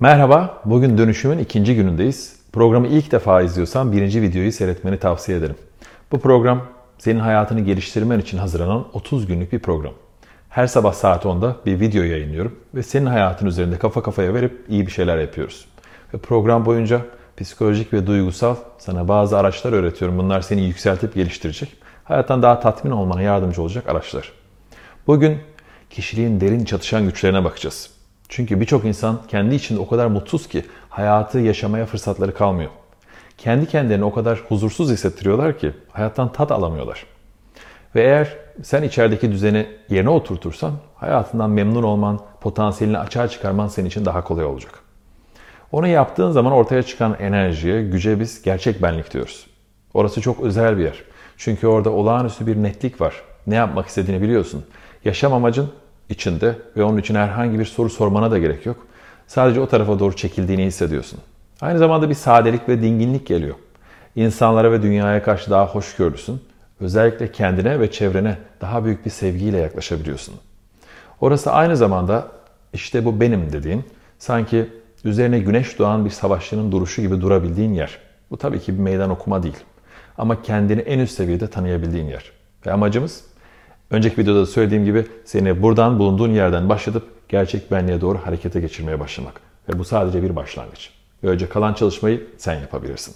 Merhaba, bugün dönüşümün ikinci günündeyiz. Programı ilk defa izliyorsan birinci videoyu seyretmeni tavsiye ederim. Bu program senin hayatını geliştirmen için hazırlanan 30 günlük bir program. Her sabah saat 10'da bir video yayınlıyorum ve senin hayatın üzerinde kafa kafaya verip iyi bir şeyler yapıyoruz. Ve program boyunca psikolojik ve duygusal sana bazı araçlar öğretiyorum. Bunlar seni yükseltip geliştirecek. Hayattan daha tatmin olmana yardımcı olacak araçlar. Bugün kişiliğin derin çatışan güçlerine bakacağız. Çünkü birçok insan kendi içinde o kadar mutsuz ki hayatı yaşamaya fırsatları kalmıyor. Kendi kendilerini o kadar huzursuz hissettiriyorlar ki hayattan tat alamıyorlar. Ve eğer sen içerideki düzeni yerine oturtursan hayatından memnun olman, potansiyelini açığa çıkarman senin için daha kolay olacak. Onu yaptığın zaman ortaya çıkan enerjiye, güce biz gerçek benlik diyoruz. Orası çok özel bir yer. Çünkü orada olağanüstü bir netlik var. Ne yapmak istediğini biliyorsun. Yaşam amacın içinde ve onun için herhangi bir soru sormana da gerek yok. Sadece o tarafa doğru çekildiğini hissediyorsun. Aynı zamanda bir sadelik ve dinginlik geliyor. İnsanlara ve dünyaya karşı daha hoşgörülüsün. Özellikle kendine ve çevrene daha büyük bir sevgiyle yaklaşabiliyorsun. Orası aynı zamanda işte bu benim dediğin, sanki üzerine güneş doğan bir savaşçının duruşu gibi durabildiğin yer. Bu tabii ki bir meydan okuma değil. Ama kendini en üst seviyede tanıyabildiğin yer. Ve amacımız önceki videoda da söylediğim gibi seni buradan bulunduğun yerden başlatıp gerçek benliğe doğru harekete geçirmeye başlamak. Ve bu sadece bir başlangıç. Böylece kalan çalışmayı sen yapabilirsin.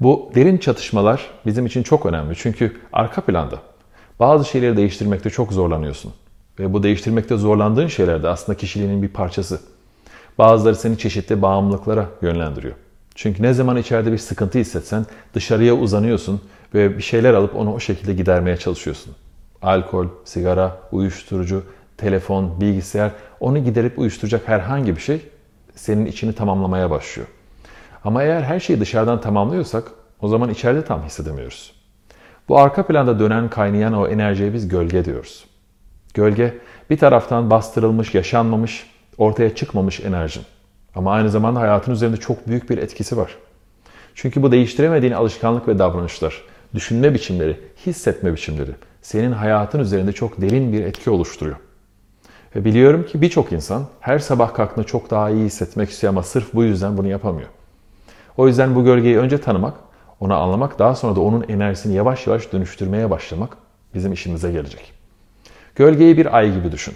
Bu derin çatışmalar bizim için çok önemli. Çünkü arka planda bazı şeyleri değiştirmekte çok zorlanıyorsun. Ve bu değiştirmekte zorlandığın şeyler de aslında kişiliğinin bir parçası. Bazıları seni çeşitli bağımlılıklara yönlendiriyor. Çünkü ne zaman içeride bir sıkıntı hissetsen dışarıya uzanıyorsun ve bir şeyler alıp onu o şekilde gidermeye çalışıyorsun. Alkol, sigara, uyuşturucu, telefon, bilgisayar onu giderip uyuşturacak herhangi bir şey senin içini tamamlamaya başlıyor. Ama eğer her şeyi dışarıdan tamamlıyorsak o zaman içeride tam hissedemiyoruz. Bu arka planda dönen kaynayan o enerjiye biz gölge diyoruz. Gölge bir taraftan bastırılmış, yaşanmamış, ortaya çıkmamış enerjin. Ama aynı zamanda hayatın üzerinde çok büyük bir etkisi var. Çünkü bu değiştiremediğin alışkanlık ve davranışlar, düşünme biçimleri, hissetme biçimleri senin hayatın üzerinde çok derin bir etki oluşturuyor. Ve biliyorum ki birçok insan her sabah kalktığında çok daha iyi hissetmek istiyor ama sırf bu yüzden bunu yapamıyor. O yüzden bu gölgeyi önce tanımak, onu anlamak, daha sonra da onun enerjisini yavaş yavaş dönüştürmeye başlamak bizim işimize gelecek. Gölgeyi bir ay gibi düşün.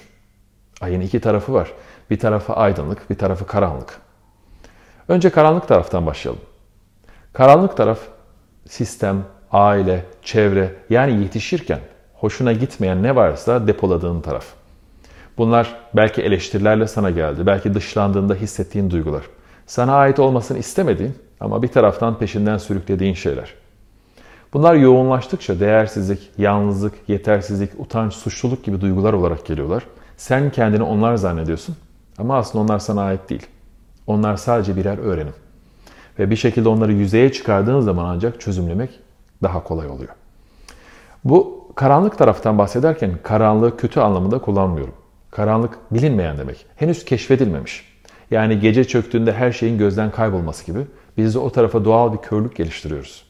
Ayın iki tarafı var. Bir tarafı aydınlık, bir tarafı karanlık. Önce karanlık taraftan başlayalım. Karanlık taraf sistem, aile, çevre yani yetişirken hoşuna gitmeyen ne varsa depoladığın taraf. Bunlar belki eleştirilerle sana geldi, belki dışlandığında hissettiğin duygular. Sana ait olmasını istemediğin ama bir taraftan peşinden sürüklediğin şeyler. Bunlar yoğunlaştıkça değersizlik, yalnızlık, yetersizlik, utanç, suçluluk gibi duygular olarak geliyorlar. Sen kendini onlar zannediyorsun ama aslında onlar sana ait değil. Onlar sadece birer öğrenim. Ve bir şekilde onları yüzeye çıkardığın zaman ancak çözümlemek daha kolay oluyor. Bu karanlık taraftan bahsederken karanlığı kötü anlamında kullanmıyorum. Karanlık bilinmeyen demek. Henüz keşfedilmemiş. Yani gece çöktüğünde her şeyin gözden kaybolması gibi biz de o tarafa doğal bir körlük geliştiriyoruz.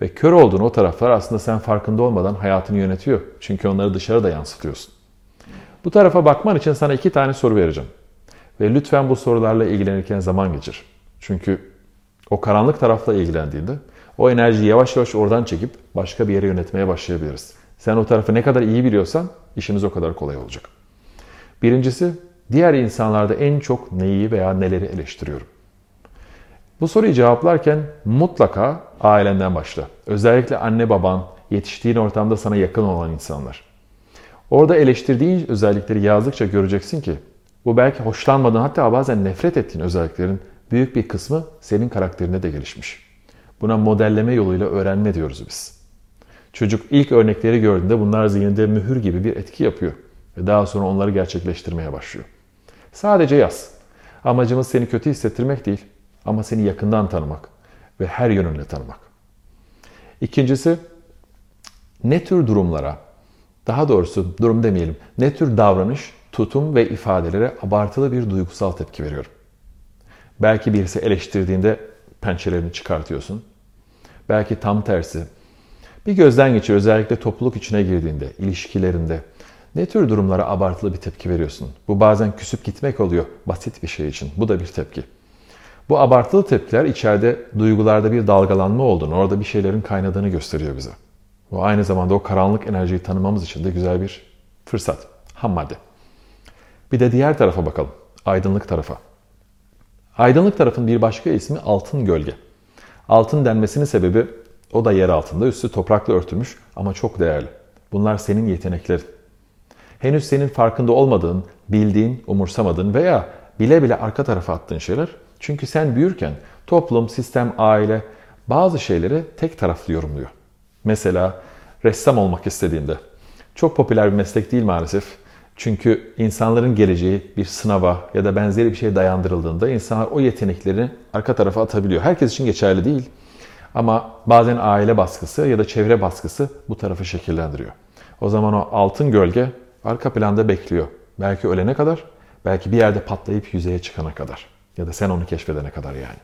Ve kör olduğun o taraflar aslında sen farkında olmadan hayatını yönetiyor. Çünkü onları dışarıda yansıtıyorsun. Bu tarafa bakman için sana iki tane soru vereceğim. Ve lütfen bu sorularla ilgilenirken zaman geçir. Çünkü o karanlık tarafla ilgilendiğinde o enerjiyi yavaş yavaş oradan çekip başka bir yere yönetmeye başlayabiliriz. Sen o tarafı ne kadar iyi biliyorsan işimiz o kadar kolay olacak. Birincisi, diğer insanlarda en çok neyi veya neleri eleştiriyorum? Bu soruyu cevaplarken mutlaka ailenden başla. Özellikle anne baban, yetiştiğin ortamda sana yakın olan insanlar. Orada eleştirdiğin özellikleri yazdıkça göreceksin ki bu belki hoşlanmadığın hatta bazen nefret ettiğin özelliklerin büyük bir kısmı senin karakterinde de gelişmiş. Buna modelleme yoluyla öğrenme diyoruz biz. Çocuk ilk örnekleri gördüğünde bunlar zihninde mühür gibi bir etki yapıyor ve daha sonra onları gerçekleştirmeye başlıyor. Sadece yaz. Amacımız seni kötü hissettirmek değil ama seni yakından tanımak ve her yönünle tanımak. İkincisi ne tür durumlara, daha doğrusu durum demeyelim, ne tür davranış, tutum ve ifadelere abartılı bir duygusal tepki veriyorum. Belki birisi eleştirdiğinde pençelerini çıkartıyorsun. Belki tam tersi. Bir gözden geçir özellikle topluluk içine girdiğinde, ilişkilerinde. Ne tür durumlara abartılı bir tepki veriyorsun? Bu bazen küsüp gitmek oluyor basit bir şey için. Bu da bir tepki. Bu abartılı tepkiler içeride duygularda bir dalgalanma olduğunu, orada bir şeylerin kaynadığını gösteriyor bize. Bu aynı zamanda o karanlık enerjiyi tanımamız için de güzel bir fırsat. Ham madde. Bir de diğer tarafa bakalım. Aydınlık tarafa. Aydınlık tarafın bir başka ismi altın gölge. Altın denmesinin sebebi o da yer altında, üstü toprakla örtülmüş ama çok değerli. Bunlar senin yeteneklerin. Henüz senin farkında olmadığın, bildiğin, umursamadığın veya bile bile arka tarafa attığın şeyler. Çünkü sen büyürken toplum, sistem, aile bazı şeyleri tek taraflı yorumluyor. Mesela ressam olmak istediğinde. Çok popüler bir meslek değil maalesef. Çünkü insanların geleceği bir sınava ya da benzeri bir şeye dayandırıldığında insanlar o yeteneklerini arka tarafa atabiliyor. Herkes için geçerli değil. Ama bazen aile baskısı ya da çevre baskısı bu tarafı şekillendiriyor. O zaman o altın gölge arka planda bekliyor. Belki ölene kadar, belki bir yerde patlayıp yüzeye çıkana kadar. Ya da sen onu keşfedene kadar yani.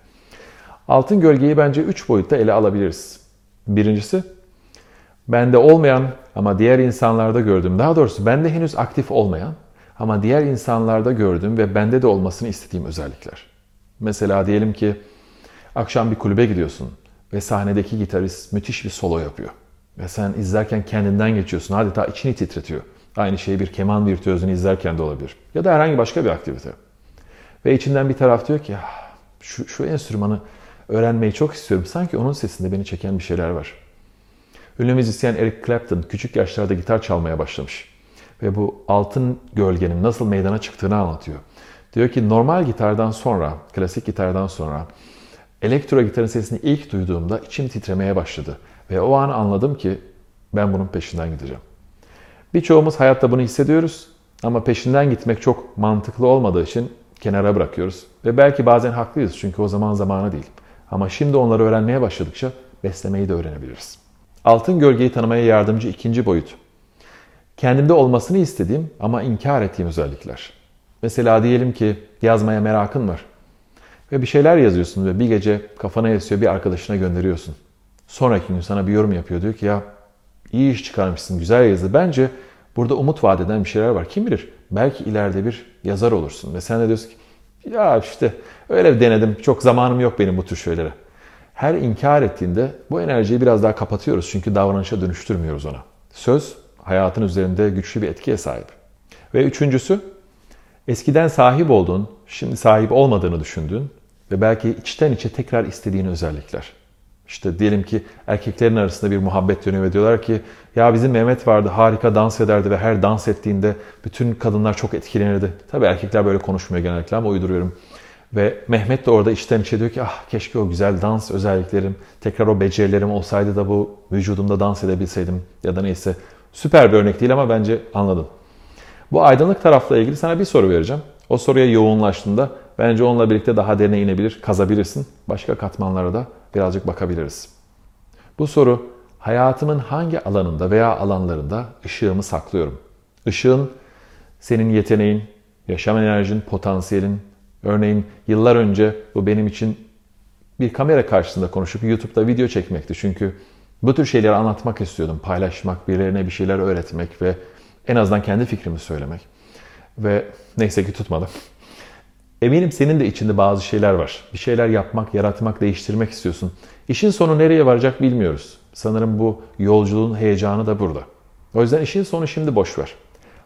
Altın gölgeyi bence üç boyutta ele alabiliriz. Birincisi, bende olmayan ama diğer insanlarda gördüğüm, daha doğrusu bende henüz aktif olmayan ama diğer insanlarda gördüğüm ve bende de olmasını istediğim özellikler. Mesela diyelim ki akşam bir kulübe gidiyorsun ve sahnedeki gitarist müthiş bir solo yapıyor. Ve sen izlerken kendinden geçiyorsun. Adeta içini titretiyor. Aynı şey bir keman virtüözünü izlerken de olabilir. Ya da herhangi başka bir aktivite. Ve içinden bir taraf diyor ki "Ah, şu, şu enstrümanı öğrenmeyi çok istiyorum. Sanki onun sesinde beni çeken bir şeyler var. Ünlü müzisyen Eric Clapton küçük yaşlarda gitar çalmaya başlamış. Ve bu altın gölgenin nasıl meydana çıktığını anlatıyor. Diyor ki normal gitardan sonra, klasik gitardan sonra elektro gitarın sesini ilk duyduğumda içim titremeye başladı. Ve o an anladım ki ben bunun peşinden gideceğim. Birçoğumuz hayatta bunu hissediyoruz ama peşinden gitmek çok mantıklı olmadığı için kenara bırakıyoruz. Ve belki bazen haklıyız çünkü o zaman zamanı değil. Ama şimdi onları öğrenmeye başladıkça beslemeyi de öğrenebiliriz. Altın gölgeyi tanımaya yardımcı ikinci boyut. Kendimde olmasını istediğim ama inkar ettiğim özellikler. Mesela diyelim ki yazmaya merakın var. Ve bir şeyler yazıyorsun ve bir gece kafana esiyor bir arkadaşına gönderiyorsun. Sonraki gün sana bir yorum yapıyor. Diyor ki ya iyi iş çıkarmışsın, güzel yazı. Bence burada umut vaat eden bir şeyler var. Kim bilir belki ileride bir yazar olursun. Ve sen de diyorsun ki ya işte öyle denedim. Çok zamanım yok benim bu tür şeylere. Her inkar ettiğinde bu enerjiyi biraz daha kapatıyoruz. Çünkü davranışa dönüştürmüyoruz ona. Söz hayatın üzerinde güçlü bir etkiye sahip. Ve üçüncüsü eskiden sahip olduğun, şimdi sahip olmadığını düşündüğün ve belki içten içe tekrar istediğin özellikler. İşte diyelim ki erkeklerin arasında bir muhabbet dönüyor ve diyorlar ki ya bizim Mehmet vardı harika dans ederdi ve her dans ettiğinde bütün kadınlar çok etkilenirdi. Tabii erkekler böyle konuşmuyor genellikle ama uyduruyorum. Ve Mehmet de orada içten içe diyor ki ah keşke o güzel dans özelliklerim, tekrar o becerilerim olsaydı da bu vücudumda dans edebilseydim ya da neyse. Süper bir örnek değil ama bence anladın. Bu aydınlık tarafla ilgili sana bir soru vereceğim. O soruya yoğunlaştığında bence onunla birlikte daha derine inebilir, kazabilirsin. Başka katmanlara da birazcık bakabiliriz. Bu soru hayatımın hangi alanında veya alanlarında ışığımı saklıyorum? Işığın senin yeteneğin, yaşam enerjin, potansiyelin. Örneğin yıllar önce bu benim için bir kamera karşısında konuşup YouTube'da video çekmekti. Çünkü bu tür şeyleri anlatmak istiyordum. Paylaşmak, birilerine bir şeyler öğretmek ve en azından kendi fikrimi söylemek. Ve neyse ki tutmadım. Eminim senin de içinde bazı şeyler var. Bir şeyler yapmak, yaratmak, değiştirmek istiyorsun. İşin sonu nereye varacak bilmiyoruz. Sanırım bu yolculuğun heyecanı da burada. O yüzden işin sonu şimdi boş ver.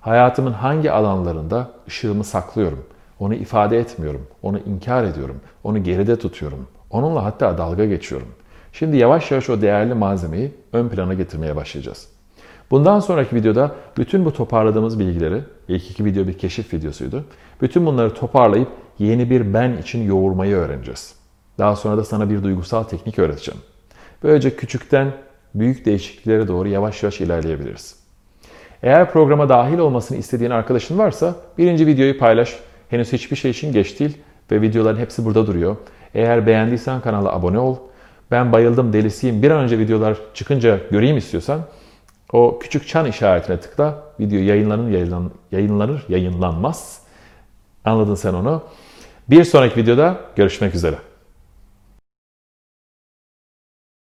Hayatımın hangi alanlarında ışığımı saklıyorum? Onu ifade etmiyorum, onu inkar ediyorum, onu geride tutuyorum. Onunla hatta dalga geçiyorum. Şimdi yavaş yavaş o değerli malzemeyi ön plana getirmeye başlayacağız. Bundan sonraki videoda bütün bu toparladığımız bilgileri, ilk iki video bir keşif videosuydu. Bütün bunları toparlayıp yeni bir ben için yoğurmayı öğreneceğiz. Daha sonra da sana bir duygusal teknik öğreteceğim. Böylece küçükten büyük değişikliklere doğru yavaş yavaş ilerleyebiliriz. Eğer programa dahil olmasını istediğin arkadaşın varsa birinci videoyu paylaş. Henüz hiçbir şey için geç değil ve videoların hepsi burada duruyor. Eğer beğendiysen kanala abone ol. Ben bayıldım, delisiyim. Bir an önce videolar çıkınca göreyim istiyorsan o küçük çan işaretine tıkla. Video yayınlanır, yayınlan, yayınlanır, yayınlanmaz. Anladın sen onu. Bir sonraki videoda görüşmek üzere.